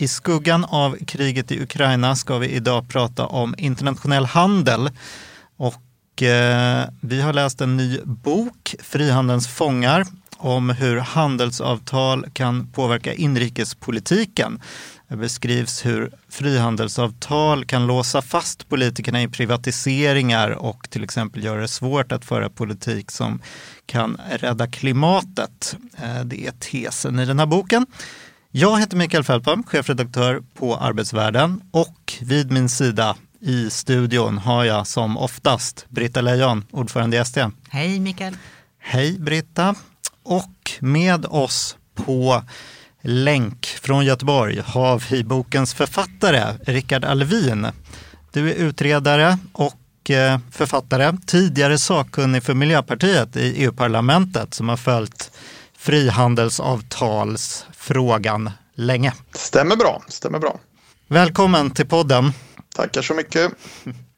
i skuggan av kriget i Ukraina ska vi idag prata om internationell handel. Och eh, vi har läst en ny bok, Frihandelns fångar, om hur handelsavtal kan påverka inrikespolitiken. Det beskrivs hur frihandelsavtal kan låsa fast politikerna i privatiseringar och till exempel göra det svårt att föra politik som kan rädda klimatet. Eh, det är tesen i den här boken. Jag heter Mikael Fältholm, chefredaktör på Arbetsvärlden och vid min sida i studion har jag som oftast Britta Lejon, ordförande i ST. Hej Mikael. Hej Britta. Och med oss på länk från Göteborg har vi bokens författare Rickard Alvin. Du är utredare och eh, författare, tidigare sakkunnig för Miljöpartiet i EU-parlamentet som har följt frihandelsavtalsfrågan länge. Stämmer bra, stämmer bra. Välkommen till podden. Tackar så mycket.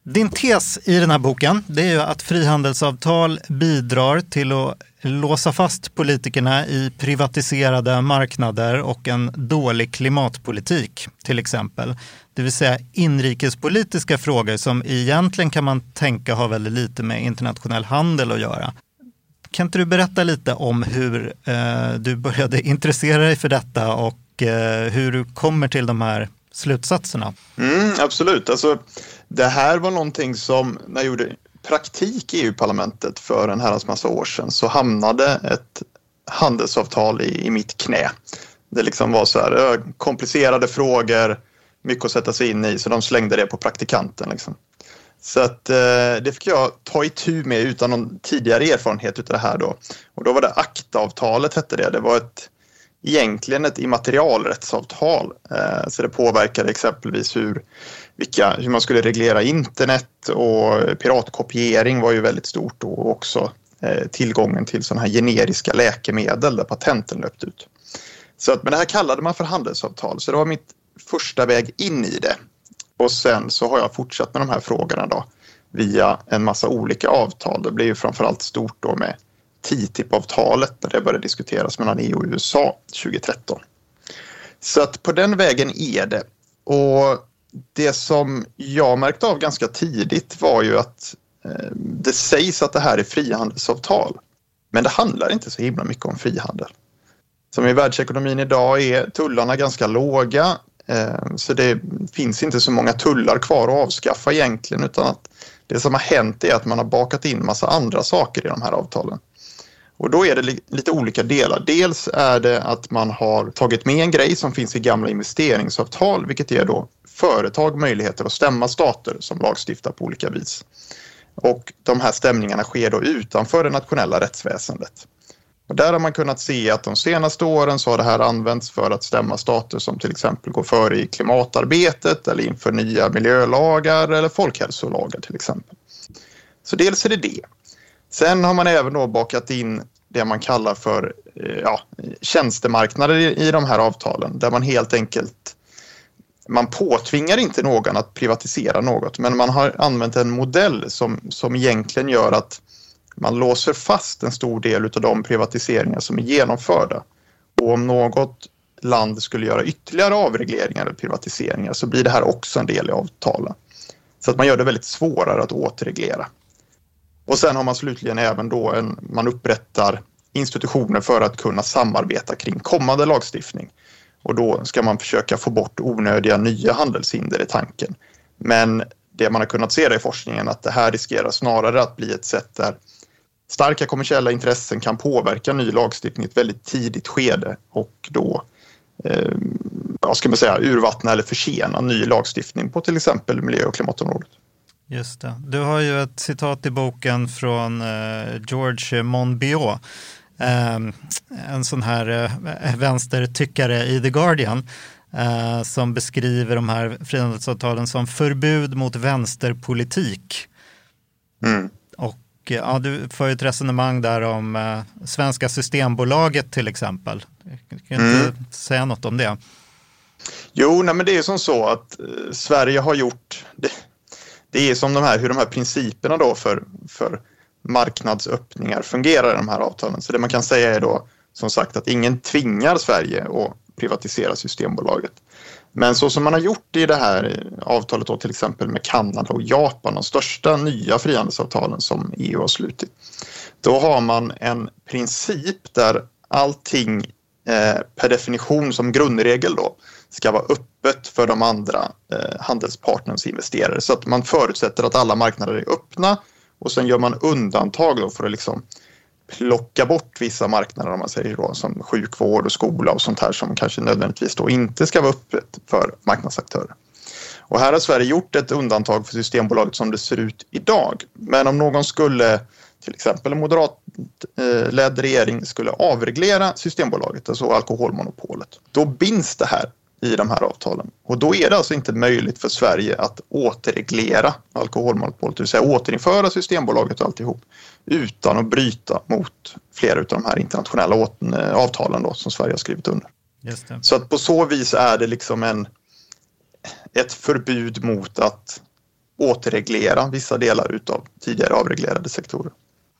Din tes i den här boken det är ju att frihandelsavtal bidrar till att låsa fast politikerna i privatiserade marknader och en dålig klimatpolitik till exempel. Det vill säga inrikespolitiska frågor som egentligen kan man tänka har väldigt lite med internationell handel att göra. Kan inte du berätta lite om hur eh, du började intressera dig för detta och eh, hur du kommer till de här slutsatserna? Mm, absolut. Alltså, det här var någonting som när jag gjorde praktik i EU-parlamentet för en herrans massa år sedan så hamnade ett handelsavtal i, i mitt knä. Det liksom var så här komplicerade frågor, mycket att sätta sig in i, så de slängde det på praktikanten. Liksom. Så att, eh, det fick jag ta itu med utan någon tidigare erfarenhet av det här då. Och då var det ACTA-avtalet hette det. Det var ett, egentligen ett immaterialrättsavtal. Eh, så det påverkade exempelvis hur, vilka, hur man skulle reglera internet och piratkopiering var ju väldigt stort då och också eh, tillgången till sådana här generiska läkemedel där patenten löpt ut. Så att, men det här kallade man för handelsavtal så det var mitt första väg in i det. Och sen så har jag fortsatt med de här frågorna då via en massa olika avtal. Det blev ju framförallt stort då med TTIP-avtalet när det började diskuteras mellan EU och USA 2013. Så att på den vägen är det. Och det som jag märkte av ganska tidigt var ju att eh, det sägs att det här är frihandelsavtal. Men det handlar inte så himla mycket om frihandel. Som i världsekonomin idag är tullarna ganska låga. Eh, så det finns inte så många tullar kvar att avskaffa egentligen utan att det som har hänt är att man har bakat in massa andra saker i de här avtalen. Och då är det lite olika delar. Dels är det att man har tagit med en grej som finns i gamla investeringsavtal, vilket ger då företag möjligheter att stämma stater som lagstiftar på olika vis. Och de här stämningarna sker då utanför det nationella rättsväsendet. Och där har man kunnat se att de senaste åren så har det här använts för att stämma stater som till exempel går före i klimatarbetet eller inför nya miljölagar eller folkhälsolagar till exempel. Så dels är det det. Sen har man även då bakat in det man kallar för eh, ja, tjänstemarknader i de här avtalen där man helt enkelt man påtvingar inte någon att privatisera något men man har använt en modell som, som egentligen gör att man låser fast en stor del av de privatiseringar som är genomförda. Och om något land skulle göra ytterligare avregleringar eller privatiseringar så blir det här också en del i avtalen. Så att man gör det väldigt svårare att återreglera. Och sen har man slutligen även då en, man upprättar institutioner för att kunna samarbeta kring kommande lagstiftning. Och då ska man försöka få bort onödiga nya handelshinder i tanken. Men det man har kunnat se i forskningen att det här riskerar snarare att bli ett sätt där starka kommersiella intressen kan påverka ny lagstiftning i ett väldigt tidigt skede och då eh, vad ska man säga, urvattna eller försena ny lagstiftning på till exempel miljö och klimatområdet. Just det. Du har ju ett citat i boken från eh, George Monbiot, eh, en sån här eh, vänstertyckare i The Guardian, som beskriver de här frihandelsavtalen som förbud mot vänsterpolitik. Mm. Och eh, ja, du för ett resonemang där om eh, Svenska Systembolaget till exempel. Jag kan inte Mm. säga något om det. Jo, nej, men det är som så att eh, Sverige har gjort... Det, det är som de här, hur de här principerna då för, för marknadsöppningar fungerar i de här avtalen. Så det man kan säga är då som sagt att ingen tvingar Sverige att privatisera Systembolaget. Men så som man har gjort i det här avtalet då till exempel med Kanada och Japan, de största nya frihandelsavtalen som EU har slutit. Då har man en princip där allting eh, per definition som grundregel då ska vara öppet för de andra eh, handelspartners investerare. Så att man förutsätter att alla marknader är öppna och sen gör man undantag då för att liksom plocka bort vissa marknader om man säger då, som sjukvård och skola och sånt här som kanske nödvändigtvis då inte ska vara öppet för marknadsaktörer. Och här har Sverige gjort ett undantag för Systembolaget som det ser ut idag. Men om någon skulle, till exempel en moderatledd eh, regering, skulle avreglera Systembolaget, alltså alkoholmonopolet, då binds det här i de här avtalen. Och då är det alltså inte möjligt för Sverige att återreglera alkoholmonopolet, det vill säga återinföra Systembolaget och alltihop utan att bryta mot flera av de här internationella eh, avtalen då, som Sverige har skrivit under. Just det. Så att på så vis är det liksom en, ett förbud mot att återreglera vissa delar utav tidigare avreglerade sektorer.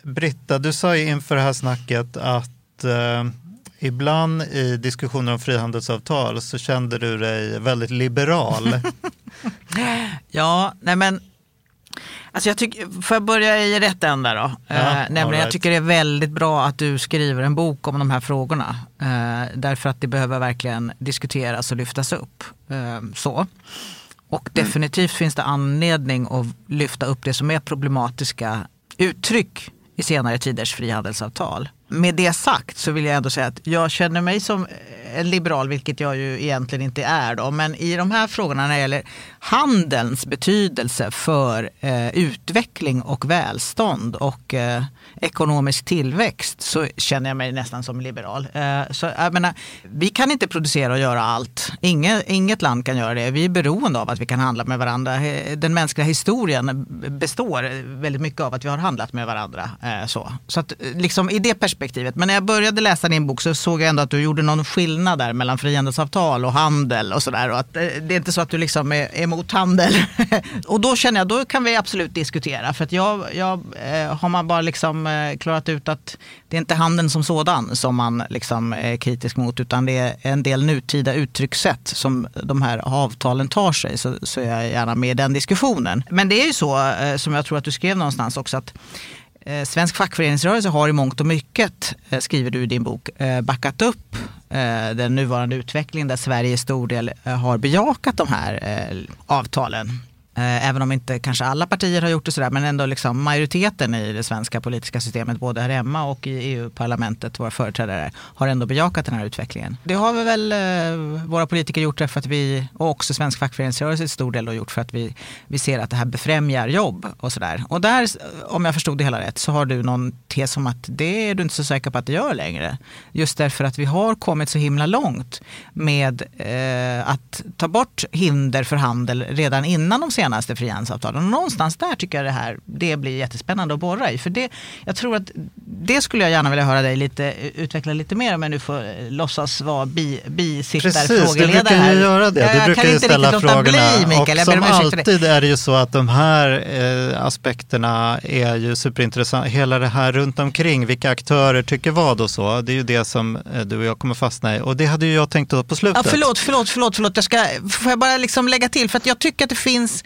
Britta, du sa ju inför det här snacket att eh, ibland i diskussioner om frihandelsavtal så kände du dig väldigt liberal. Ja, nej men Alltså jag tycker, får jag börja i rätt ända då? Ja, eh, nämligen right. jag tycker det är väldigt bra att du skriver en bok om de här frågorna. Eh, därför att det behöver verkligen diskuteras och lyftas upp. Eh, så. Och definitivt finns det anledning att lyfta upp det som är problematiska uttryck i senare tiders frihandelsavtal. Med det sagt så vill jag ändå säga att jag känner mig som liberal, vilket jag ju egentligen inte är då. Men i de här frågorna när det gäller handelns betydelse för eh, utveckling och välstånd och eh, ekonomisk tillväxt så känner jag mig nästan som liberal. Eh, så jag menar, vi kan inte producera och göra allt. Inget, inget land kan göra det. Vi är beroende av att vi kan handla med varandra. Eh, den mänskliga historien består väldigt mycket av att vi har handlat med varandra. Eh, så så att, liksom, i det perspektivet. Men när jag började läsa din bok så såg jag ändå att du gjorde någon skillnad där mellan frihandelsavtal och handel och sådär. Och att eh, det är inte så att du liksom är emot handel. och då känner jag, då kan vi absolut diskutera. För att jag, jag eh, har man bara liksom eh, klarat ut att det är inte handeln som sådan som man liksom är kritisk mot utan det är en del nutida uttryckssätt som de här avtalen tar sig så, så är jag gärna med i den diskussionen. Men det är ju så som jag tror att du skrev någonstans också att Svensk fackföreningsrörelse har i mångt och mycket, skriver du i din bok, backat upp Eh, den nuvarande utvecklingen där Sverige i stor del eh, har bejakat de här eh, avtalen. Eh, även om inte kanske alla partier har gjort det sådär, men ändå liksom majoriteten i det svenska politiska systemet, både här hemma och i EU-parlamentet, våra företrädare, har ändå bejakat den här utvecklingen. Det har vi väl eh, våra politiker gjort därför att vi, och också svensk fackföreningsrörelse i stor del, har gjort för att vi, vi ser att det här befrämjar jobb och sådär. Och där, om jag förstod det hela rätt, så har du någon tes om att det är du inte så säker på att det gör längre. Just därför att vi har kommit så himla långt med eh, att ta bort hinder för handel redan innan de senaste frihandelsavtalen. Och någonstans där tycker jag det här det blir jättespännande att borra i. För det, jag tror att det skulle jag gärna vilja höra dig lite, utveckla lite mer om jag nu får eh, låtsas vara bi, bisittar Precis, du brukar ju göra det. Jag Du kan brukar ju inte ställa frågorna. Bli, och Jag som alltid är det ju så att de här eh, aspekterna är ju superintressanta. Hela det här runt omkring, vilka aktörer tycker vad och så. Det är ju det som eh, du och jag kommer fastna i. Och det hade ju jag tänkt ta på slutet. Ja, förlåt, förlåt, förlåt, förlåt. Jag ska, får jag bara liksom lägga till? För att jag tycker att det finns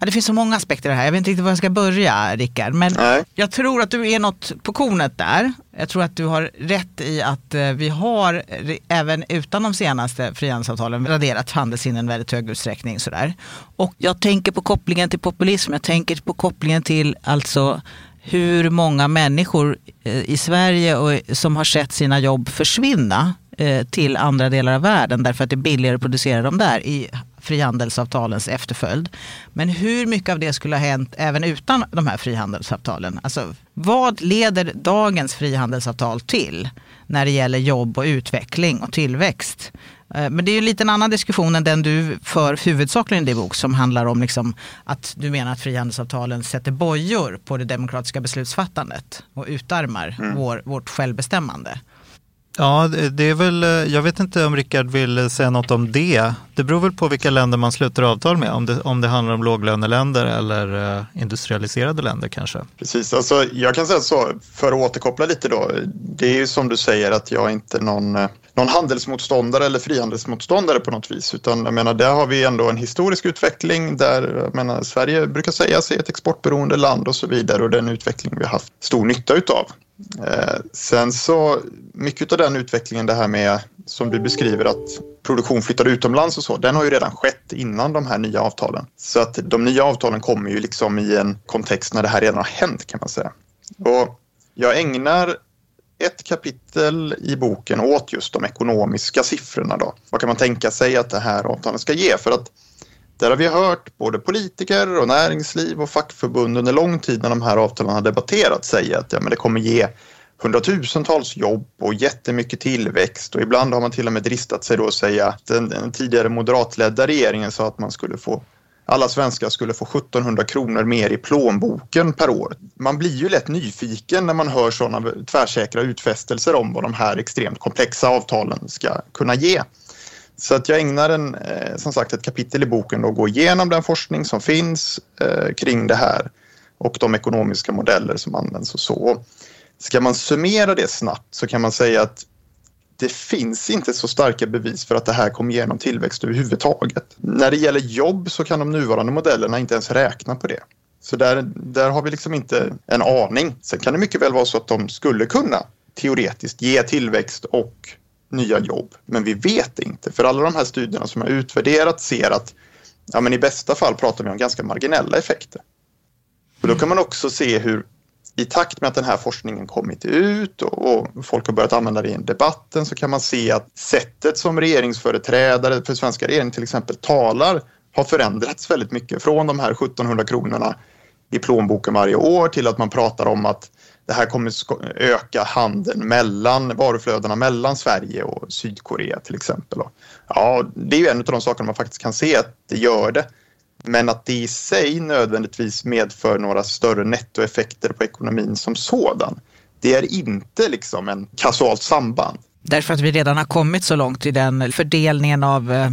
Ja, det finns så många aspekter i det här. Jag vet inte riktigt var jag ska börja, Rickard. Men Nej. jag tror att du är något på kornet där. Jag tror att du har rätt i att eh, vi har, även utan de senaste frihandelsavtalen, raderat handelshinder i väldigt hög utsträckning. Sådär. Och jag tänker på kopplingen till populism. Jag tänker på kopplingen till alltså hur många människor eh, i Sverige och, som har sett sina jobb försvinna till andra delar av världen därför att det är billigare att producera dem där i frihandelsavtalens efterföljd. Men hur mycket av det skulle ha hänt även utan de här frihandelsavtalen? Alltså, vad leder dagens frihandelsavtal till? när det gäller jobb och utveckling och tillväxt. Eh, men det är ju lite en annan diskussion än den du för huvudsakligen i din bok som handlar om liksom att du menar att frihandelsavtalen sätter bojor på det demokratiska beslutsfattandet och utarmar mm. vår, vårt självbestämmande. Ja, det är väl, eh, jag vet inte om Rickard vill eh, säga något om det. Det beror väl på vilka länder man sluter avtal med, om det, om det handlar om låglöneländer eller eh, industrialiserade länder kanske. Precis, alltså, jag kan säga så, för att återkoppla lite då. Det är ju som du säger att jag är inte någon, någon handelsmotståndare eller frihandelsmotståndare på något vis, utan jag menar, där har vi ändå en historisk utveckling där jag menar, Sverige brukar säga sig ett exportberoende land och så vidare och den utveckling vi har haft stor nytta utav. Eh, sen så, mycket av den utvecklingen, det här med som du beskriver att produktion flyttar utomlands och så, den har ju redan skett innan de här nya avtalen. Så att de nya avtalen kommer ju liksom i en kontext när det här redan har hänt kan man säga. Och jag ägnar ett kapitel i boken åt just de ekonomiska siffrorna då. Vad kan man tänka sig att det här avtalet ska ge? För att där har vi hört både politiker och näringsliv och fackförbund under lång tid när de här avtalen har debatterats säga att ja, men det kommer ge hundratusentals jobb och jättemycket tillväxt och ibland har man till och med dristat sig då att säga att den, den tidigare moderatledda regeringen sa att man skulle få alla svenskar skulle få 1700 kronor mer i plånboken per år. Man blir ju lätt nyfiken när man hör sådana tvärsäkra utfästelser om vad de här extremt komplexa avtalen ska kunna ge. Så att jag ägnar en, eh, som sagt ett kapitel i boken och går igenom den forskning som finns eh, kring det här och de ekonomiska modeller som används och så. Ska man summera det snabbt så kan man säga att det finns inte så starka bevis för att det här kommer genom tillväxt överhuvudtaget. När det gäller jobb så kan de nuvarande modellerna inte ens räkna på det. Så där, där har vi liksom inte en aning. Sen kan det mycket väl vara så att de skulle kunna teoretiskt ge tillväxt och nya jobb. Men vi vet inte, för alla de här studierna som har utvärderat ser att ja, men i bästa fall pratar vi om ganska marginella effekter. Och då kan man också se hur i takt med att den här forskningen kommit ut och, och folk har börjat använda det i debatten så kan man se att sättet som regeringsföreträdare för svenska regeringen till exempel talar har förändrats väldigt mycket från de här 1700 kronorna i plånboken varje år till att man pratar om att det här kommer öka handeln mellan varuflödena mellan Sverige och Sydkorea till exempel. Ja, det är ju en av de sakerna man faktiskt kan se att det gör det. Men att det i sig nödvändigtvis medför några större nettoeffekter på ekonomin som sådan. Det är inte liksom en kausalt samband. Därför att vi redan har kommit så långt i den fördelningen av eh,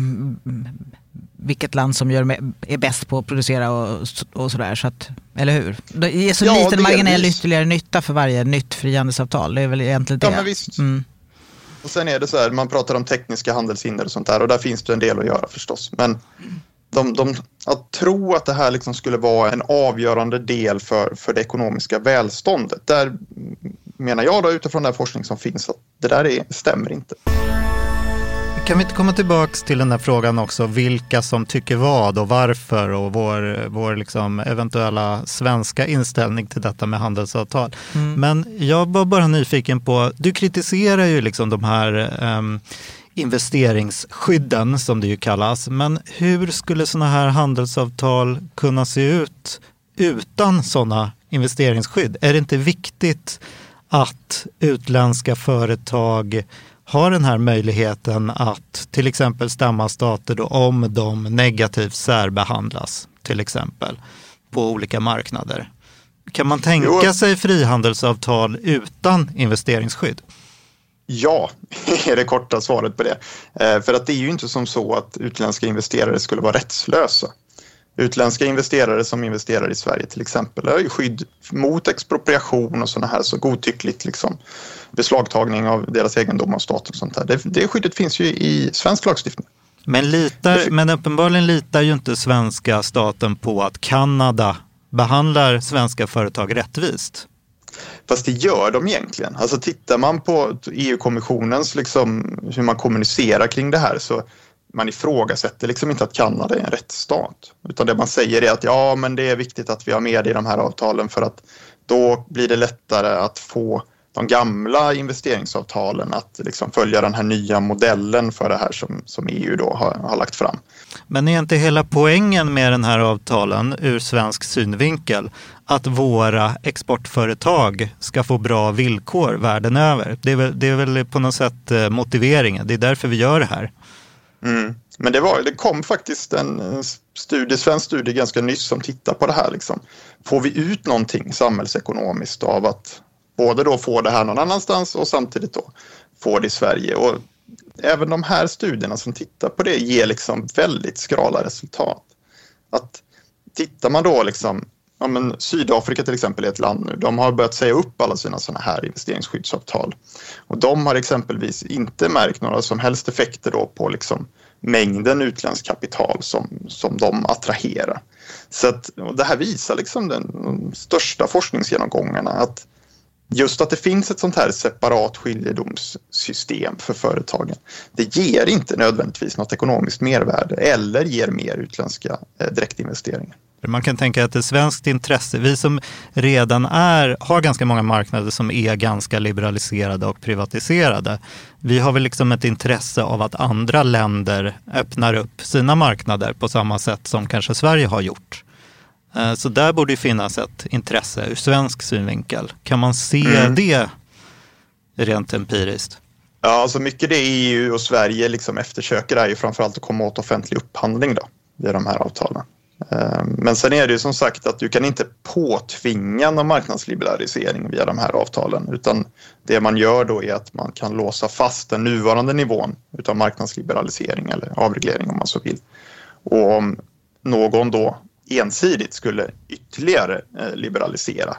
vilket land som gör, är bäst på att producera och, och sådär. Så att, eller hur? Det ger så ja, liten marginell ytterligare nytta för varje nytt frihandelsavtal. Det är väl egentligen det. Ja, men visst. Mm. Och sen är det så här, man pratar om tekniska handelshinder och sånt där och där finns det en del att göra förstås. Men de, de, att tro att det här liksom skulle vara en avgörande del för, för det ekonomiska välståndet, där menar jag då utifrån den forskning som finns att det där är, stämmer inte. Kan vi inte komma tillbaka till den här frågan också, vilka som tycker vad och varför och vår, vår liksom eventuella svenska inställning till detta med handelsavtal. Mm. Men jag var bara nyfiken på, du kritiserar ju liksom de här um, investeringsskydden som det ju kallas. Men hur skulle sådana här handelsavtal kunna se ut utan sådana investeringsskydd? Är det inte viktigt att utländska företag har den här möjligheten att till exempel stämma stater då om de negativt särbehandlas, till exempel, på olika marknader. Kan man tänka jo. sig frihandelsavtal utan investeringsskydd? Ja, är det korta svaret på det. Eh, för att det är ju inte som så att utländska investerare skulle vara rättslösa. Utländska investerare som investerar i Sverige till exempel har ju skydd mot expropriation och sådana här så godtyckligt liksom beslagtagning av deras egendom av staten och sånt där. Det, det skyddet finns ju i svensk lagstiftning. Men, litar, men uppenbarligen litar ju inte svenska staten på att Kanada behandlar svenska företag rättvist. Fast det gör de egentligen. Alltså tittar man på EU-kommissionens, liksom, hur man kommunicerar kring det här så man ifrågasätter liksom inte att Kanada är en rättsstat. Utan det man säger är att ja, men det är viktigt att vi har med det i de här avtalen för att då blir det lättare att få de gamla investeringsavtalen att liksom följa den här nya modellen för det här som, som EU då har, har lagt fram. Men är inte hela poängen med den här avtalen ur svensk synvinkel att våra exportföretag ska få bra villkor världen över? Det är väl, det är väl på något sätt eh, motiveringen. Det är därför vi gör det här. Mm. Men det, var, det kom faktiskt en studie, svensk studie ganska nyss som tittar på det här. Liksom. Får vi ut någonting samhällsekonomiskt av att både då få det här någon annanstans och samtidigt då få det i Sverige? Och även de här studierna som tittar på det ger liksom väldigt skrala resultat. Att tittar man då liksom, ja men Sydafrika till exempel är ett land nu, de har börjat säga upp alla sina sådana här investeringsskyddsavtal. Och de har exempelvis inte märkt några som helst effekter då på liksom mängden utländskt kapital som, som de attraherar. Så att, det här visar liksom den, de största forskningsgenomgångarna att just att det finns ett sånt här separat skiljedomssystem för företagen. Det ger inte nödvändigtvis något ekonomiskt mervärde eller ger mer utländska eh, direktinvesteringar. Man kan tänka att det är svenskt intresse, vi som redan är, har ganska många marknader som är ganska liberaliserade och privatiserade. Vi har väl liksom ett intresse av att andra länder öppnar upp sina marknader på samma sätt som kanske Sverige har gjort. Eh, så där borde det finnas ett intresse ur svensk synvinkel. Kan man se mm. det rent empiriskt? Ja, alltså mycket det EU och Sverige liksom eftersöker är ju framförallt att komma åt offentlig upphandling då, via de här avtalen. Ehm, men sen är det ju som sagt att du kan inte påtvinga någon marknadsliberalisering via de här avtalen utan det man gör då är att man kan låsa fast den nuvarande nivån utav marknadsliberalisering eller avreglering om man så vill. Och om någon då ensidigt skulle ytterligare eh, liberalisera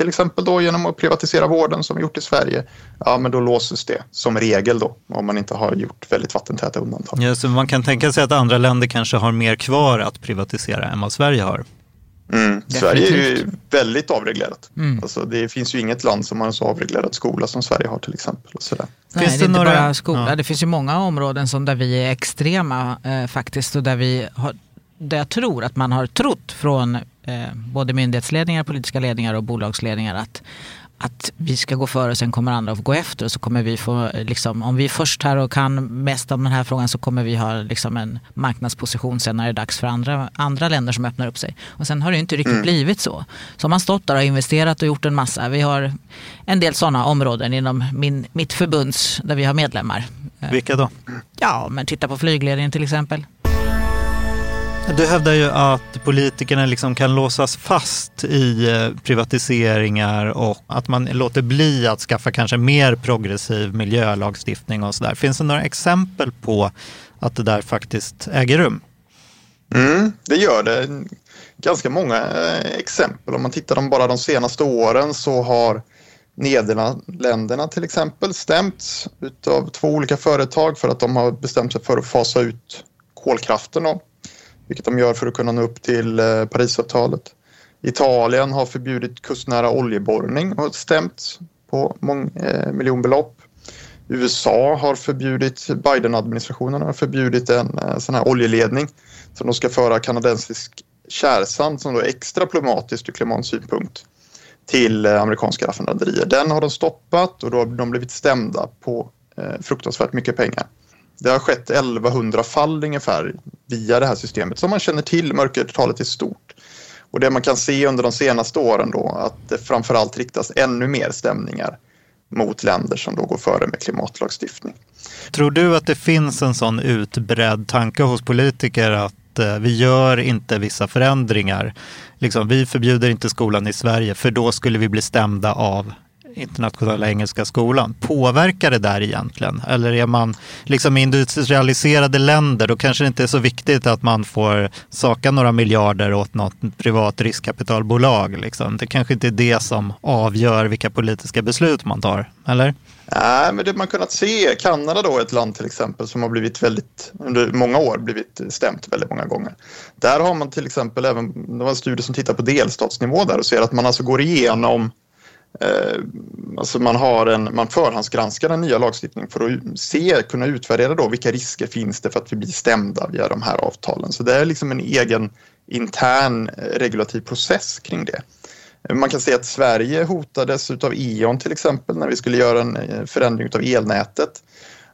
till exempel då genom att privatisera vården som vi gjort i Sverige, ja men då låses det som regel då om man inte har gjort väldigt vattentäta undantag. Ja, så man kan tänka sig att andra länder kanske har mer kvar att privatisera än vad Sverige har? Mm. Sverige är ju väldigt avreglerat. Mm. Alltså, det finns ju inget land som har en så avreglerad skola som Sverige har till exempel. Och sådär. Nej, finns det, det är inte några... bara skola, ja. det finns ju många områden som där vi är extrema eh, faktiskt och där vi har där jag tror att man har trott från eh, både myndighetsledningar, politiska ledningar och bolagsledningar att, att vi ska gå före och sen kommer andra att gå efter och så kommer vi få, liksom, om vi är först här och kan mest om den här frågan så kommer vi ha liksom, en marknadsposition sen när det är dags för andra, andra länder som öppnar upp sig. Och sen har det inte riktigt mm. blivit så. Så har man stått där och investerat och gjort en massa. Vi har en del sådana områden inom min, mitt förbunds där vi har medlemmar. Vilka då? Ja, men titta på flygledningen till exempel. Du hävdar ju att politikerna liksom kan låsas fast i eh, privatiseringar och att man låter bli att skaffa kanske mer progressiv miljölagstiftning och sådär. Finns det några exempel på att det där faktiskt äger rum? Mm, det gör det. Ganska många eh, exempel. Om man tittar på bara de senaste åren så har Nederländerna till exempel stämts av två olika företag för att de har bestämt sig för att fasa ut kolkraften. Då vilket de gör för att kunna nå upp till eh, Parisavtalet. Italien har förbjudit kustnära oljeborrning och stämt på mång, eh, miljonbelopp. USA har förbjudit, Biden-administrationen har förbjudit en eh, sån här oljeledning som de ska föra kanadensisk kärsand som då är extra problematiskt ur klimatsynpunkt till eh, amerikanska raffinaderier. Den har de stoppat och då har de blivit stämda på eh, fruktansvärt mycket pengar. Det har skett 1100 fall ungefär via det här systemet som man känner till. Mörkertalet är stort. Och det man kan se under de senaste åren då att det framförallt riktas ännu mer stämningar mot länder som då går före med klimatlagstiftning. Tror du att det finns en sån utbredd tanke hos politiker att eh, vi gör inte vissa förändringar. Liksom, vi förbjuder inte skolan i Sverige för då skulle vi bli stämda av internationella engelska skolan. Påverkar det där egentligen? Eller är man liksom i industrialiserade länder, då kanske det inte är så viktigt att man får saka några miljarder åt något privat riskkapitalbolag. Liksom. Det kanske inte är det som avgör vilka politiska beslut man tar, eller? Nej, men det man kunnat se, Kanada då, ett land till exempel som har blivit väldigt, under många år blivit stämt väldigt många gånger. Där har man till exempel även, det var en studie som tittar på delstatsnivå där och ser att man alltså går igenom Eh, alltså man, har en, man förhandsgranskar den nya lagstiftningen för att se, kunna utvärdera då vilka risker finns det för att vi blir stämda via de här avtalen. Så det är liksom en egen intern eh, regulativ process kring det. Eh, man kan se att Sverige hotades av E.ON till exempel när vi skulle göra en förändring av elnätet.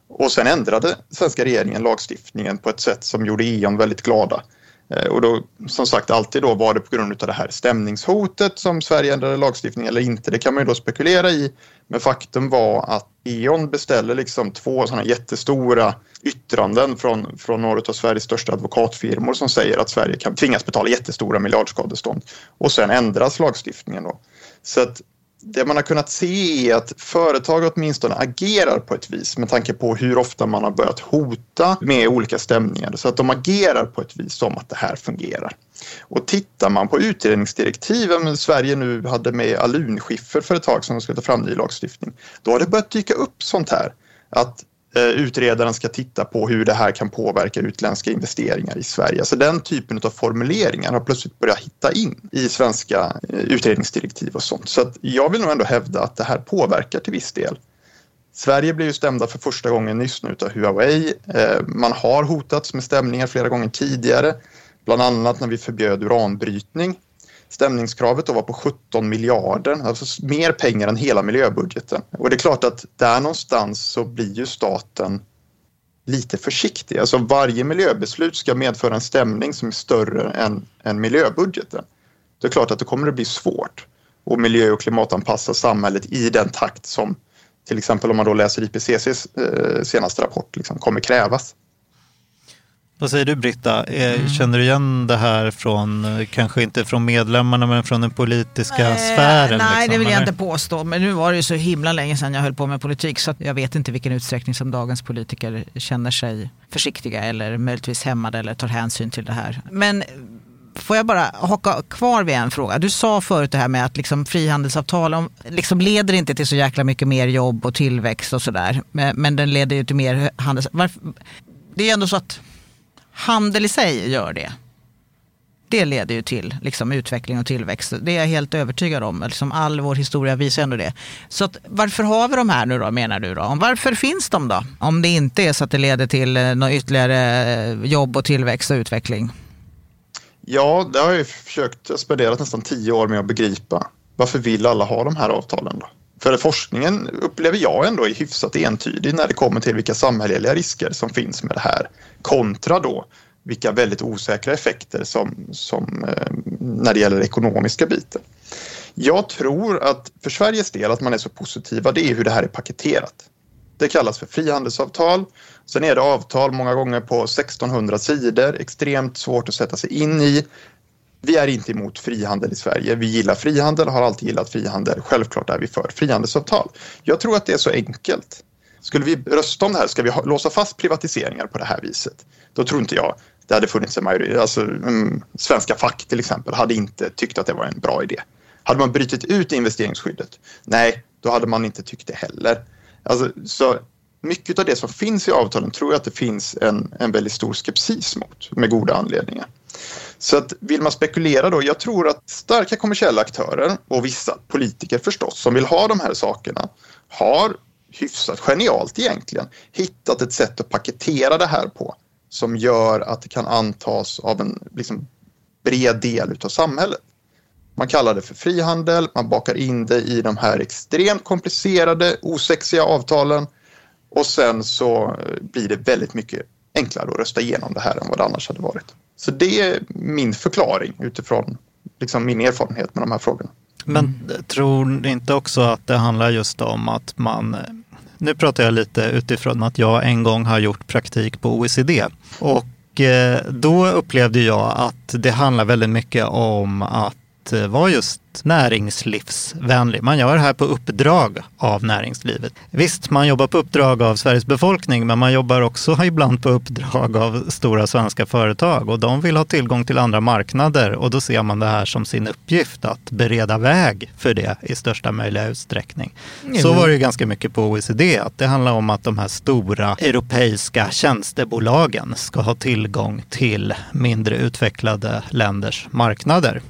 Och sen ändrade svenska regeringen lagstiftningen på ett sätt som gjorde E.ON väldigt glada. Eh, och då, som sagt, alltid då var det på grund av det här stämningshotet som Sverige ändrade lagstiftningen eller inte. Det kan man ju då spekulera i. Men faktum var att E.ON beställer liksom två sådana jättestora yttranden från, från några av Sveriges största advokatfirmor som säger att Sverige kan tvingas betala jättestora miljardskadestånd. Och sen ändras lagstiftningen då. Så att det man har kunnat se är att företag åtminstone agerar på ett vis med tanke på hur ofta man har börjat hota med olika stämningar så att de agerar på ett vis som att det här fungerar. Och tittar man på utredningsdirektiven Sverige nu hade med alunskiffer för ett tag som de skulle ta fram ny lagstiftning, då har det börjat dyka upp sånt här att Eh, utredaren ska titta på hur det här kan påverka utländska investeringar i Sverige. Alltså den typen av formuleringar har plötsligt börjat hitta in i svenska eh, utredningsdirektiv och sånt. Så att jag vill nog ändå hävda att det här påverkar till viss del. Sverige blev ju stämda för första gången nyss nu av Huawei. Eh, man har hotats med stämningar flera gånger tidigare, bland annat när vi förbjöd uranbrytning Stämningskravet då var på 17 miljarder, alltså mer pengar än hela miljöbudgeten. Och det är klart att där någonstans så blir ju staten lite försiktig. Alltså varje miljöbeslut ska medföra en stämning som är större än, än miljöbudgeten. Det är klart att det kommer att bli svårt att miljö och klimatanpassa samhället i den takt som till exempel om man då läser IPCCs eh, senaste rapport liksom, kommer krävas. Vad säger du Britta? Eh, mm. Känner du igen det här från, eh, kanske inte från medlemmarna men från den politiska nej, sfären? Nej, liksom, det vill jag eller? inte påstå. Men nu var det ju så himla länge sedan jag höll på med politik så jag vet inte vilken utsträckning som dagens politiker känner sig försiktiga eller möjligtvis hämmade eller tar hänsyn till det här. Men Får jag bara haka kvar vid en fråga? Du sa förut det här med att liksom frihandelsavtal om, liksom leder inte till så jäkla mycket mer jobb och tillväxt och sådär. Men, men den leder ju till mer handels... Varför? Det är ändå så att handel i sig gör det. Det leder ju till liksom, utveckling och tillväxt. Det är jag helt övertygad om. Liksom, all vår historia visar ändå det. Så att, varför har vi de här nu då, menar du? Då? Varför finns de då? Om det inte är så att det leder till eh, något ytterligare eh, jobb och tillväxt och utveckling. Ja, det har jag ju försökt spendera nästan tio år med att begripa. Varför vill alla ha de här avtalen då? För forskningen upplever jag ändå är hyfsat entydig när det kommer till vilka samhälleliga risker som finns med det här kontra då vilka väldigt osäkra effekter som, som eh, när det gäller ekonomiska biten. Jag tror att för Sveriges del att man är så positiva, det är hur det här är paketerat. Det kallas för frihandelsavtal. Sen är det avtal många gånger på 1600 sidor, extremt svårt att sätta sig in i vi är inte emot frihandel i Sverige. Vi gillar frihandel, har alltid gillat frihandel. Självklart är vi för frihandelsavtal. Jag tror att det är så enkelt. Skulle vi rösta om det här, ska vi låsa fast privatiseringar på det här viset? Då tror inte jag det hade funnits en majoritet. Alltså, mm, svenska fack till exempel hade inte tyckt att det var en bra idé. Hade man brutit ut investeringsskyddet? Nej, då hade man inte tyckt det heller. Alltså, så mycket av det som finns i avtalen tror jag att det finns en, en väldigt stor skepsis mot med goda anledningar. Så att vill man spekulera då, jag tror att starka kommersiella aktörer och vissa politiker förstås som vill ha de här sakerna har hyfsat genialt egentligen hittat ett sätt att paketera det här på som gör att det kan antas av en liksom, bred del av samhället. Man kallar det för frihandel, man bakar in det i de här extremt komplicerade, osexiga avtalen och sen så blir det väldigt mycket enklare att rösta igenom det här än vad det annars hade varit. Så det är min förklaring utifrån liksom min erfarenhet med de här frågorna. Men tror ni inte också att det handlar just om att man nu pratar jag lite utifrån att jag en gång har gjort praktik på OECD. Och eh, då upplevde jag att det handlar väldigt mycket om att eh, vara just näringslivsvänlig. Man gör det här på uppdrag av näringslivet. Visst, man jobbar på uppdrag av Sveriges befolkning, men man jobbar också ibland på uppdrag av stora svenska företag och de vill ha tillgång till andra marknader och då ser man det här som sin uppgift att bereda väg för det i största möjliga utsträckning. Mm. Så var det ganska mycket på OECD, att det handlar om att de här stora europeiska tjänstebolagen ska ha tillgång till mindre utvecklade länders marknader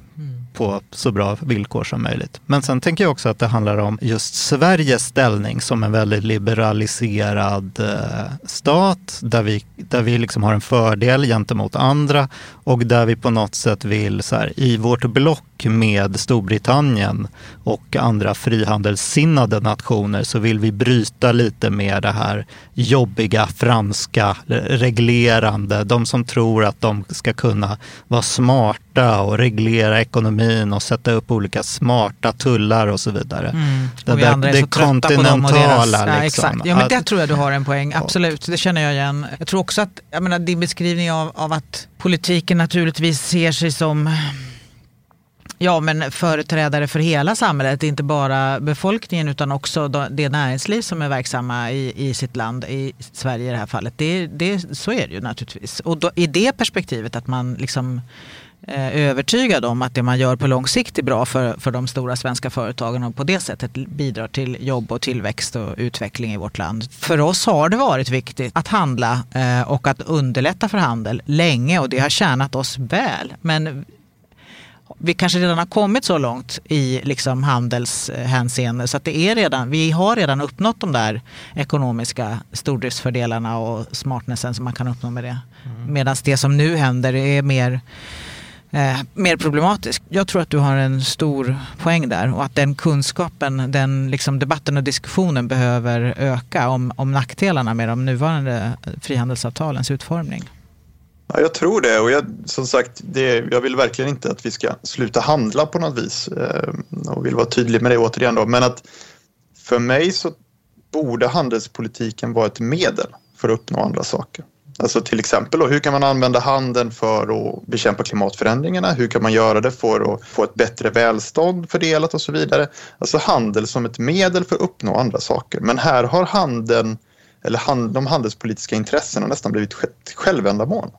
på så bra villkor som möjligt. Men sen tänker jag också att det handlar om just Sveriges ställning som en väldigt liberaliserad eh, stat där vi, där vi liksom har en fördel gentemot andra och där vi på något sätt vill så här, i vårt block och med Storbritannien och andra frihandelssinnade nationer så vill vi bryta lite med det här jobbiga franska reglerande. De som tror att de ska kunna vara smarta och reglera ekonomin och sätta upp olika smarta tullar och så vidare. Mm. Det, Och där, det kontinentala. deras... Ja, liksom. exakt. Ja, men där tror jag du har en poäng, absolut. Det känner jag igen. Jag tror också att, jag menar, din beskrivning av, av att politiken naturligtvis ser sig som Ja, men företrädare för hela samhället, inte bara befolkningen utan också det näringsliv som är verksamma i, i sitt land, i Sverige i det här fallet. Det, det, så är det ju naturligtvis. Och då, i det perspektivet att man liksom eh, övertygad om att det man gör på lång sikt är bra för, för de stora svenska företagen och på det sättet bidrar till jobb och tillväxt och utveckling i vårt land. För oss har det varit viktigt att handla eh, och att underlätta för handel länge och det har tjänat oss väl. Men vi kanske redan har kommit så långt i liksom handelshänseende så att det är redan, vi har redan uppnått de där ekonomiska stordriftsfördelarna och smartnessen som man kan uppnå med det. Medan det som nu händer är mer, eh, mer problematiskt. Jag tror att du har en stor poäng där och att den kunskapen, den liksom debatten och diskussionen behöver öka om, om nackdelarna med de nuvarande frihandelsavtalens utformning. Ja, jag tror det och jag, som sagt, det, jag vill verkligen inte att vi ska sluta handla på något vis eh, och vill vara tydlig med det återigen då. Men att för mig så borde handelspolitiken vara ett medel för att uppnå andra saker. Alltså till exempel då, hur kan man använda handeln för att bekämpa klimatförändringarna? Hur kan man göra det för att få ett bättre välstånd fördelat och så vidare? Alltså handel som ett medel för att uppnå andra saker. Men här har handeln, eller hand, de handelspolitiska intressena nästan blivit ett självändamål.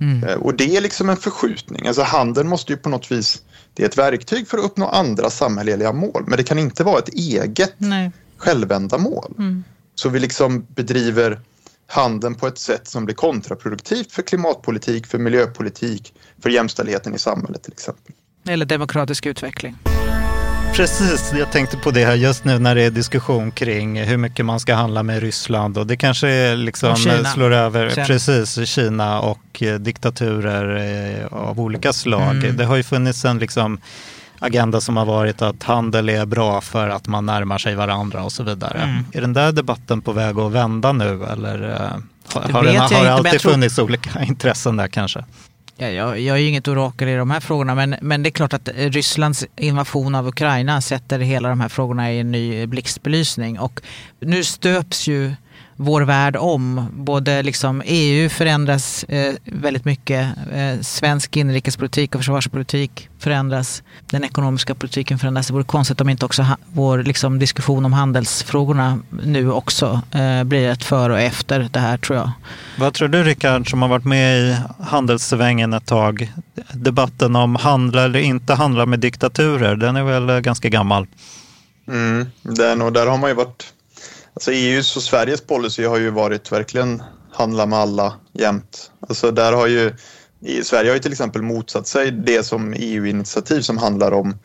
Eh, Och det är liksom en förskjutning. Alltså handeln måste ju på något vis, det är ett verktyg för att uppnå andra samhälleliga mål, men det kan inte vara ett eget Nej. självändamål. Så vi liksom bedriver handeln på ett sätt som blir kontraproduktivt för klimatpolitik, för miljöpolitik, för jämställdheten i samhället till exempel. Eller demokratisk utveckling. Precis, jag tänkte på det här just nu när det är diskussion kring hur mycket man ska handla med Ryssland och det kanske är liksom Kina. slår över, Sen- precis, Kina och eh, diktaturer eh, av olika slag. Mm. Det har ju funnits en liksom agenda som har varit att handel är bra för att man närmar sig varandra och så vidare. Mm. Är den där debatten på väg att vända nu eller eh, har, Det har, den, har det alltid tror- funnits olika intressen där kanske? Ja, jag, jag är ju inget orakel i de här frågorna men, men det är klart att Rysslands invasion av Ukraina sätter hela de här frågorna i en ny blixtbelysning. Och nu stöps ju vår värld om. Både liksom EU förändras eh, väldigt mycket. Eh, svensk inrikespolitik och försvarspolitik förändras. Den ekonomiska politiken förändras. Det vore konstigt om inte också ha, vår liksom, diskussion om handelsfrågorna nu också eh, blir ett före och efter det här tror jag. Vad tror du Rickard som har varit med i handelssvängen ett tag? Debatten om handla eller inte handla med diktaturer, den är väl eh, ganska gammal? Mm, den, och där har man ju varit... Alltså EUs och Sveriges policy har ju varit verkligen handla med alla jämt. Alltså där har ju... Sverige har ju till exempel motsatt sig det som EU-initiativ som handlar om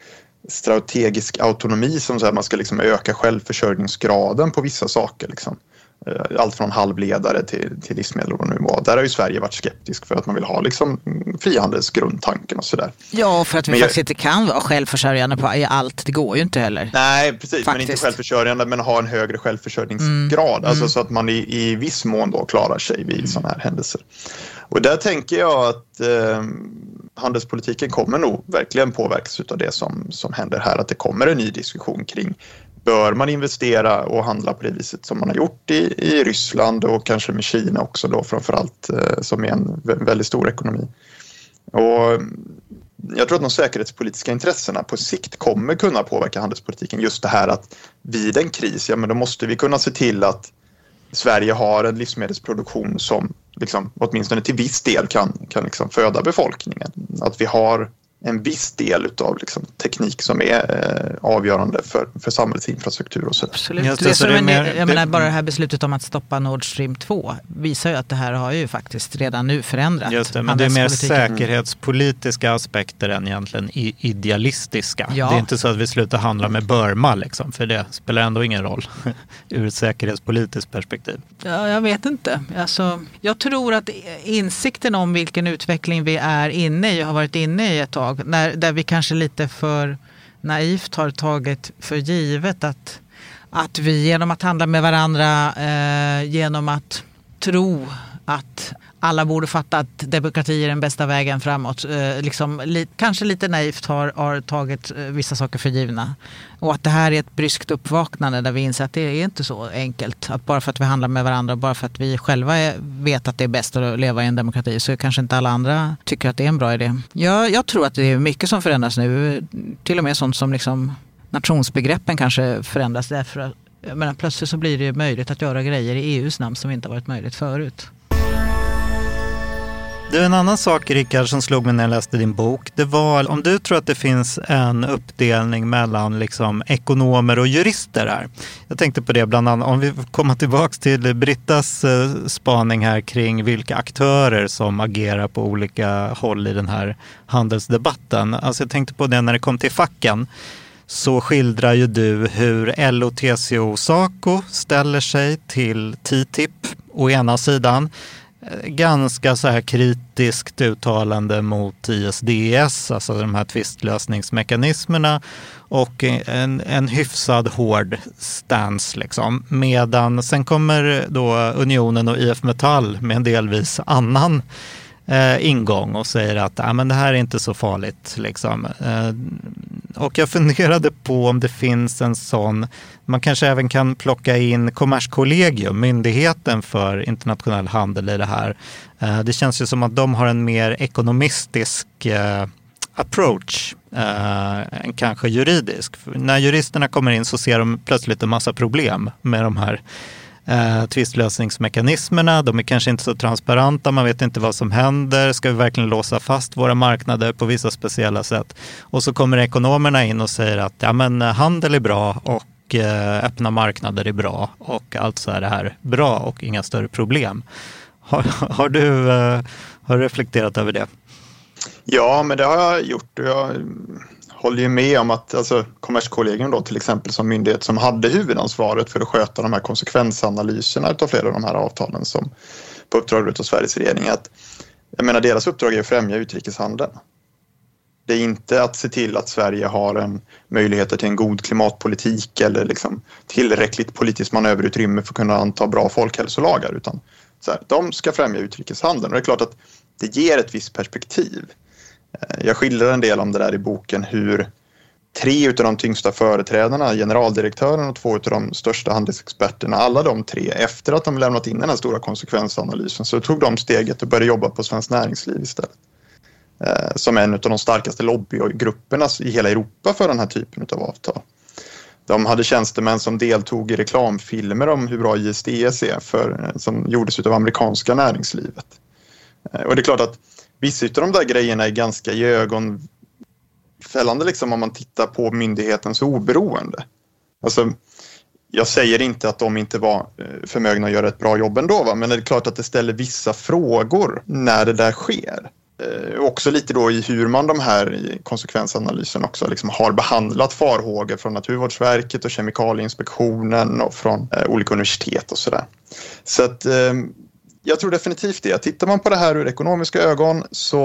strategisk autonomi som så här, man ska liksom öka självförsörjningsgraden på vissa saker. Liksom. Eh, Allt från halvledare till, till livsmedel och vad det nu var. Där har ju Sverige varit skeptisk för att man vill ha liksom mm, frihandelsgrundtanken och sådär. Ja, för att vi Men jag- faktiskt inte kan vara självförsörjande på allt. Det går ju inte heller. Nej, precis. Men Faktiskt. inte självförsörjande, men ha en högre självförsörjningsgrad. Alltså så att man i, i viss mån då klarar sig vid sådana här händelser. Och där tänker jag att eh, handelspolitiken kommer nog verkligen påverkas av det som, som händer här. Att det kommer en ny diskussion kring bör man investera och handla på det viset som man har gjort i, i Ryssland och kanske med Kina också då framförallt eh, som är en väldigt stor ekonomi. Och mm, jag tror att de säkerhetspolitiska intressena på sikt kommer kunna påverka handelspolitiken. Just det här att vid en kris, ja men då måste vi kunna se till att Sverige har en livsmedelsproduktion som liksom, åtminstone till viss del kan, kan liksom föda befolkningen. Att vi har en viss del av liksom, teknik som är eh, avgörande för, för samhällets infrastruktur och så. Absolut. Just det, det, så som det är en, mer- jag det- menar, bara det här beslutet om att stoppa Nord Stream 2 visar ju att det här har ju faktiskt redan nu förändrat Just det, men det är mer handelspolitiken. säkerhetspolitiska aspekter än egentligen idealistiska. Ja. Det är inte så att vi slutar handla med Burma, liksom, för det spelar ändå ingen roll ur ett säkerhetspolitiskt perspektiv. Ja, jag vet inte. Alltså, jag tror att insikten om vilken utveckling vi är inne i och har varit inne i ett tag idag. när, där vi kanske lite för naivt har tagit för givet att, att vi genom att handla med varandra, eh, genom att tro att alla borde fatta att demokrati är den bästa vägen framåt. Eh, liksom, li, kanske lite naivt har, har tagit eh, vissa saker för givna. Och att det här är ett bryskt uppvaknande där vi inser att det är inte så enkelt. Att bara för att vi handlar med varandra, bara för att vi själva är, vet att det är bäst att leva i en demokrati så kanske inte alla andra tycker att det är en bra idé. Jag, jag tror att det är mycket som förändras nu. Till och med sånt som liksom nationsbegreppen kanske förändras därför att men plötsligt så blir det möjligt att göra grejer i EUs namn som inte varit möjligt förut. Du, en annan sak Rickard som slog mig när jag läste din bok, det var om du tror att det finns en uppdelning mellan liksom, ekonomer och jurister här. Jag tänkte på det bland annat, om vi kommer tillbaka till Brittas eh, spaning här kring vilka aktörer som agerar på olika håll i den här handelsdebatten. Alltså jag tänkte på det när det kom till facken så skildrar ju du hur LO, TCO, Saco ställer sig till TTIP å ena sidan Eh, ganska så här kritiskt uttalande mot ISDS, alltså de här tvistlösningsmekanismerna och en, en hyfsad hård stance. Liksom. Medan sen kommer då Unionen och IF Metall med en delvis annan eh, ingång och säger att ah, men det här är inte så farligt. Liksom. Eh, och jag funderade på om det finns en sån, man kanske även kan plocka in Kommerskollegium, myndigheten för internationell handel i det här. Eh, det känns ju som att de har en mer ekonomistisk eh, approach eh, än kanske juridisk. För när juristerna kommer in så ser de plötsligt en massa problem med de här eh, tvistlösningsmekanismerna. De är kanske inte så transparenta, man vet inte vad som händer. Ska vi verkligen låsa fast våra marknader på vissa speciella sätt? Och så kommer ekonomerna in och säger att ja, men eh, handel är bra och eh, öppna marknader är bra och alltså är det här bra och inga större problem. Har, har du, eh, har du reflekterat över det? Ja, men det har jag gjort. Jag håller ju med om att alltså, Kommerskollegium då till exempel som myndighet som hade huvudansvaret för att sköta de här konsekvensanalyserna av flera av de här avtalen som på uppdrag av Sveriges regering att jag menar deras uppdrag är att främja utrikeshandeln. Det är inte att se till att Sverige har en möjligheter till en god klimatpolitik eller liksom tillräckligt politiskt manöverutrymme för att kunna anta bra folkhälsolagar utan så här, de ska främja utrikeshandeln och det är klart att det ger ett visst perspektiv. Eh, jag skildrar en del om det där i boken hur tre av de tyngsta företrädarna, generaldirektören och två av de största handelsexperterna, alla de tre, efter att de lämnat in den här stora konsekvensanalysen så tog de steget och började jobba på Svenskt Näringsliv istället. Eh, som en av de starkaste lobbygrupperna i hela Europa för den här typen av avtal. De hade tjänstemän som deltog i reklamfilmer om hur bra ISDS är för, eh, som gjordes av amerikanska näringslivet. Och det är klart att vissa av de där grejerna är ganska ögonfällande liksom om man tittar på myndighetens oberoende. Alltså, jag säger inte att de inte var eh, förmögna att göra ett bra jobb ändå, va? men det är klart att det ställer vissa frågor när det där sker. Eh, också lite då i hur man de här konsekvensanalysen också liksom har behandlat farhågor från Naturvårdsverket och Kemikalieinspektionen och från eh, olika universitet och sådär. Så att eh, jag tror definitivt det. Tittar man på det här ur ekonomiska ögon så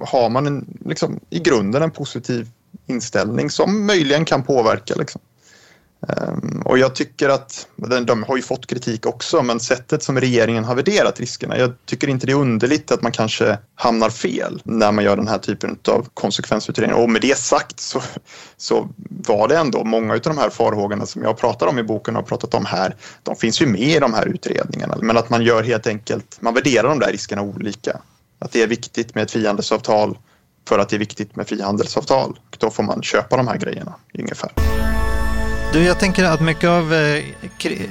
har man en, liksom, i grunden en positiv inställning som möjligen kan påverka. Liksom. Ehm, och jag tycker att, de har ju fått kritik också, men sättet som regeringen har värderat riskerna, jag tycker inte det är underligt att man kanske hamnar fel när man gör den här typen av konsekvensutredning. Och med det sagt så, så var det ändå många av de här farhågorna som jag pratar om i boken och har pratat om här, de finns ju med i de här utredningarna, men att man gör helt enkelt, man värderar de där riskerna olika. Att det är viktigt med ett frihandelsavtal för att det är viktigt med frihandelsavtal. Då får man köpa de här grejerna ungefär. Du, jag tänker att mycket av, eh,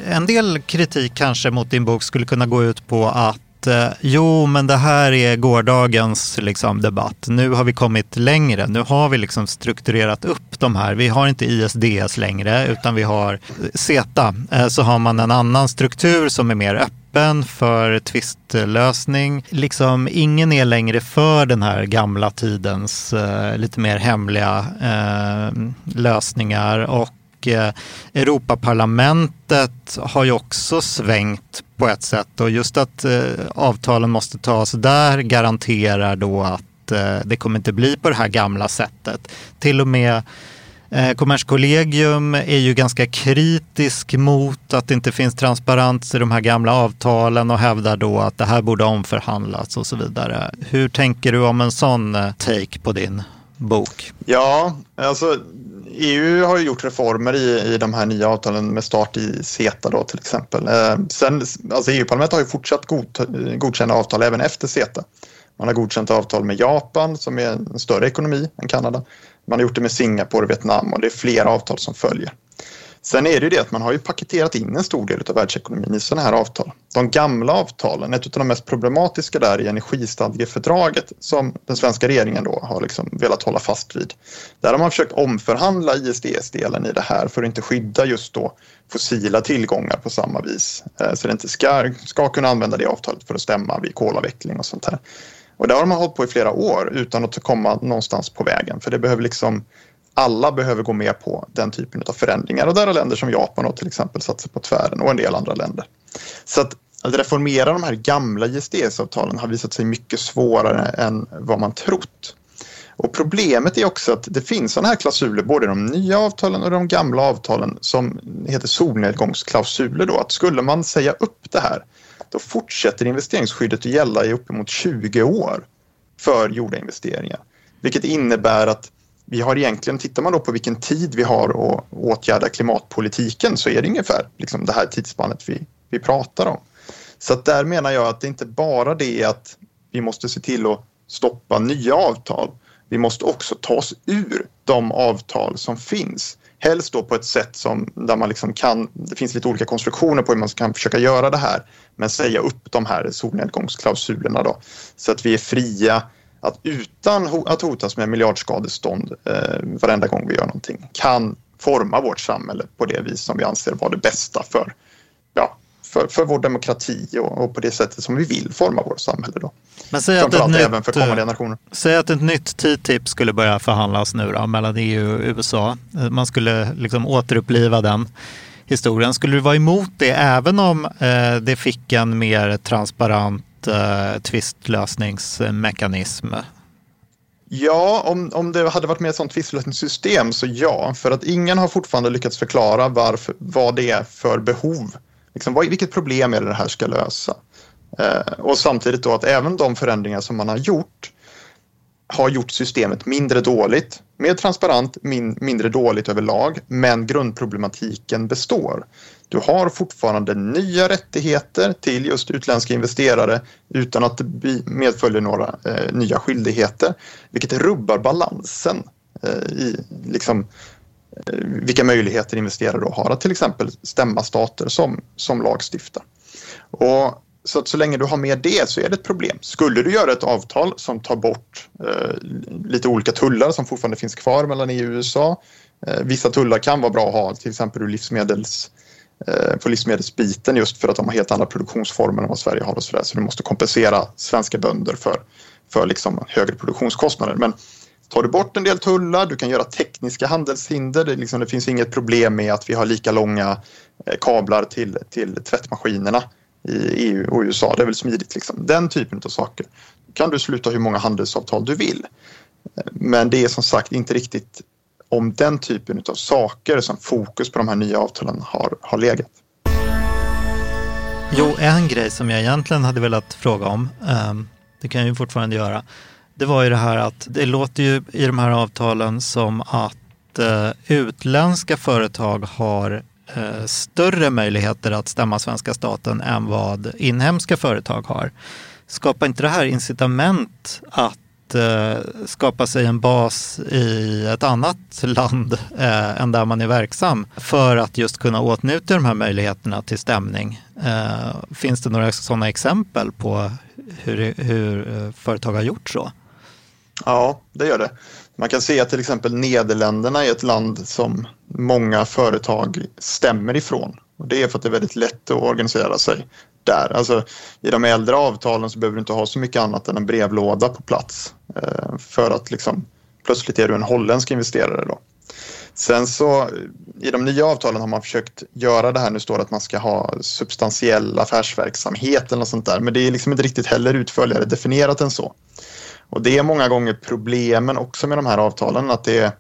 en del kritik kanske mot din bok skulle kunna gå ut på att eh, jo, men det här är gårdagens liksom, debatt. Nu har vi kommit längre. Nu har vi liksom strukturerat upp de här. Vi har inte ISDS längre, utan vi har eh, CETA. Så har man en annan struktur som är mer öppen för tvistlösning. Liksom, ingen är längre för den här gamla tidens eh, lite mer hemliga eh, lösningar. Och och eh, Europaparlamentet har ju också svängt på ett sätt och just att eh, avtalen måste tas där garanterar då att eh, det kommer inte bli på det här gamla sättet. Till och med Kommerskollegium är ju ganska kritisk mot att det inte finns transparens i de här gamla avtalen och hävdar då att det här borde omförhandlas och så vidare. Hur tänker du om en sån take på din bok? Ja, alltså EU har ju gjort reformer i, i de här nya avtalen med start i CETA då till exempel. Eh, sen, alltså EU-parlamentet har ju fortsatt god, godkänna avtal även efter CETA. Man har godkänt avtal med Japan som är en större ekonomi än Kanada. Man har gjort det med Singapore och Vietnam och det är flera avtal som följer. Sen är det ju det att man har ju paketerat in en stor del av världsekonomin i sådana här avtal. De gamla avtalen, ett av de mest problematiska där i energistadgefördraget som den svenska regeringen då har liksom velat hålla fast vid. Där har man försökt omförhandla ISDS-delen i det här för att inte skydda just då fossila tillgångar på samma vis. Eh, så det inte ska, ska kunna använda det avtalet för att stämma vid kolavveckling och sånt här. Och där har man hållit på i flera år utan att komma någonstans på vägen för det behöver liksom alla behöver gå med på den typen av förändringar och där har länder som Japan och till exempel satt sig på tvären och en del andra länder. Så att, att reformera de här gamla ISDS-avtalen har visat sig mycket svårare än vad man trott. Och problemet är också att det finns sådana här klausuler, både de nya avtalen och de gamla avtalen, som heter solnedgångsklausuler. Då, att skulle man säga upp det här, då fortsätter investeringsskyddet att gälla i uppemot 20 år för gjorda investeringar. Vilket innebär att vi har egentligen, tittar man då på vilken tid vi har att åtgärda klimatpolitiken så är det ungefär liksom det här tidsspannet vi, vi pratar om. Så att där menar jag att det inte bara det att vi måste se till att stoppa nya avtal. Vi måste också ta oss ur de avtal som finns. Helst då på ett sätt som där man liksom kan, det finns lite olika konstruktioner på hur man kan försöka göra det här, men säga upp de här solnedgångsklausulerna då så att vi är fria att utan att hotas med miljardskadestånd eh, varenda gång vi gör någonting kan forma vårt samhälle på det vis som vi anser vara det bästa för, ja, för, för vår demokrati och, och, på det sättet som vi vill forma vårt samhälle. Då. Men säg att, ett nytt, även för kommande generationer. säg att ett nytt TTIP skulle börja förhandlas nu då, mellan EU och USA. Man skulle liksom återuppliva den historien. Skulle du vara emot det även om eh, det fick en mer transparent uh, tvistlösningsmekanism? Ja, om, om det hade varit med ett sånt tvistlösningssystem så ja, för att ingen har fortfarande lyckats förklara varför, vad det är för behov. Liksom, vad, vilket problem är det det här ska lösa? Eh, och samtidigt då att även de förändringar som man har gjort har gjort systemet mindre dåligt, mer transparent, min, mindre dåligt överlag, men grundproblematiken består. Du har fortfarande nya rättigheter till just utländska investerare utan att det medföljer några eh, nya skyldigheter, vilket rubbar balansen eh, i liksom, eh, vilka möjligheter investerare då har att till exempel stämma stater som, som lagstiftar. Och så att så länge du har med det så är det ett problem. Skulle du göra ett avtal som tar bort eh, lite olika tullar som fortfarande finns kvar mellan EU och USA. Eh, vissa tullar kan vara bra att ha, till exempel ur livsmedels, eh, på livsmedelsbiten just för att de har helt andra produktionsformer än vad Sverige har och så där. Så du måste kompensera svenska bönder för, för liksom högre produktionskostnader. Men tar du bort en del tullar, du kan göra tekniska handelshinder. Det, liksom, det finns inget problem med att vi har lika långa eh, kablar till, till tvättmaskinerna i EU och USA. Det är väl smidigt liksom. Den typen av saker. kan du sluta hur många handelsavtal du vill. Men det är som sagt inte riktigt om den typen av saker som fokus på de här nya avtalen har, har legat. Jo, en grej som jag egentligen hade velat fråga om, ehm, det kan jag ju fortfarande göra, det var ju det här att det låter ju i de här avtalen som att eh, utländska företag har Eh, större möjligheter att stämma svenska staten än vad inhemska företag har. Skapar inte det här incitament att eh, skapa sig en bas i ett annat land eh, än där man är verksam för att just kunna åtnjuta de här möjligheterna till stämning? Eh, finns det några sådana exempel på hur, hur eh, företag har gjort så? Ja, det gör det. Man kan se att till exempel Nederländerna är ett land som många företag stämmer ifrån. Och det är för att det är väldigt lätt att organisera sig där. Alltså, I de äldre avtalen så behöver du inte ha så mycket annat än en brevlåda på plats eh, för att liksom, plötsligt är du en holländsk investerare. Då. Sen så eh, i de nya avtalen har man försökt göra det här, nu står det att man ska ha substantiell affärsverksamhet eller något sånt där, men det är liksom inte riktigt heller utförligare definierat än så. Och det är många gånger problemen också med de här avtalen, att det är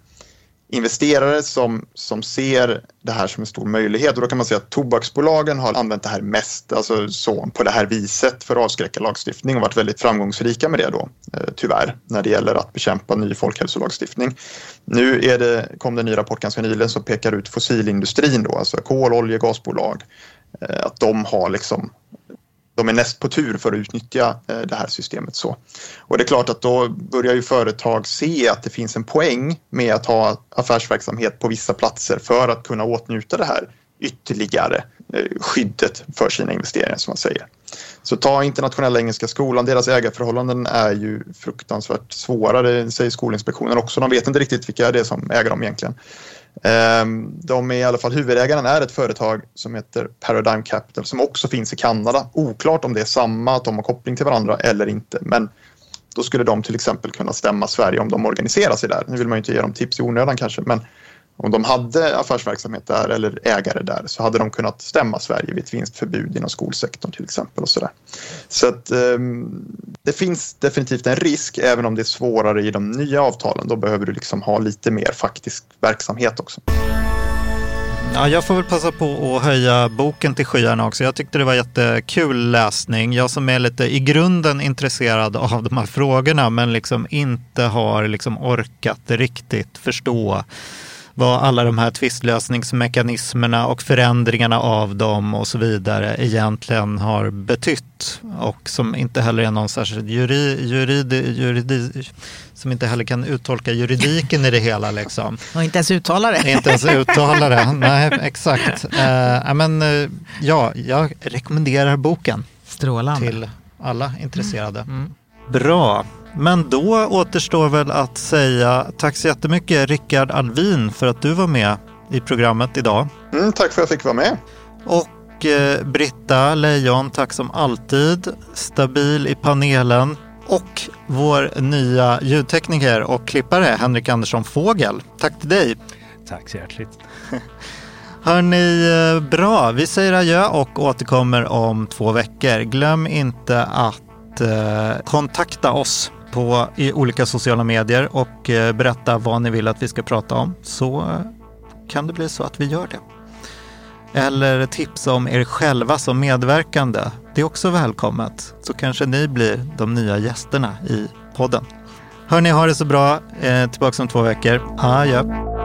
investerare som, som ser det här som en stor möjlighet. Och då kan man säga att tobaksbolagen har använt det här mest, alltså så, på det här viset för att avskräcka lagstiftning och varit väldigt framgångsrika med det då, eh, tyvärr, när det gäller att bekämpa ny folkhälsolagstiftning. Nu är det, kom det en ny rapport ganska nyligen som pekar ut fossilindustrin då, alltså kol, olje, gasbolag, eh, att de har liksom de är näst på tur för att utnyttja eh, det här systemet. så. Och det är klart att då börjar ju företag se att det finns en poäng med att ha affärsverksamhet på vissa platser för att kunna åtnjuta det här ytterligare eh, skyddet för sina investeringar som man säger. Så ta internationella engelska skolan, deras ägarförhållanden är ju fruktansvärt svåra, det säger Skolinspektionen också. De vet inte riktigt vilka det är som äger dem egentligen. Ehm, de är i alla fall huvudägaren är ett företag som heter Paradigm Capital som också finns i Kanada. Oklart om det är samma, att de har koppling till varandra eller inte. Men då skulle de till exempel kunna stämma Sverige om de organiserar sig där. Nu vill man ju inte ge dem tips i onödan kanske, men om de hade affärsverksamhet där eller ägare där så hade de kunnat stämma Sverige vid ett vinstförbud inom skolsektorn till exempel. och Så, där. så att, um, det finns definitivt en risk även om det är svårare i de nya avtalen. Då behöver du liksom ha lite mer faktisk verksamhet också. Ja, jag får väl passa på att höja boken till skyarna också. Jag tyckte det var jättekul läsning. Jag som är lite i grunden intresserad av de här frågorna men liksom inte har liksom orkat riktigt förstå vad alla de här tvistlösningsmekanismerna och förändringarna av dem och så vidare egentligen har betytt och som inte heller är någon särskild juri, juridi, juridi, som inte heller kan uttolka juridiken i det hela. Liksom. Och inte ens uttala det. Inte ens uttala det, nej exakt. Uh, men, uh, ja, jag rekommenderar boken Strålande. till alla intresserade. Mm. Mm. Bra. Men då återstår väl att säga tack så jättemycket Rickard Alvin för att du var med i programmet idag. Mm, tack för att jag fick vara med. Och eh, Britta Lejon, tack som alltid. Stabil i panelen. Och vår nya ljudtekniker och klippare Henrik Andersson Fågel. Tack till dig. Tack så hjärtligt. Hörni, eh, bra. Vi säger adjö och återkommer om två veckor. Glöm inte att eh, kontakta oss på, i olika sociala medier och eh, berätta vad ni vill att vi ska prata om så eh, kan det bli så att vi gör det. Eller tipsa om er själva som medverkande. Det är också välkommet. Så kanske ni blir de nya gästerna i podden. Hörni, ha det så bra. Eh, tillbaka om två veckor. Adjö.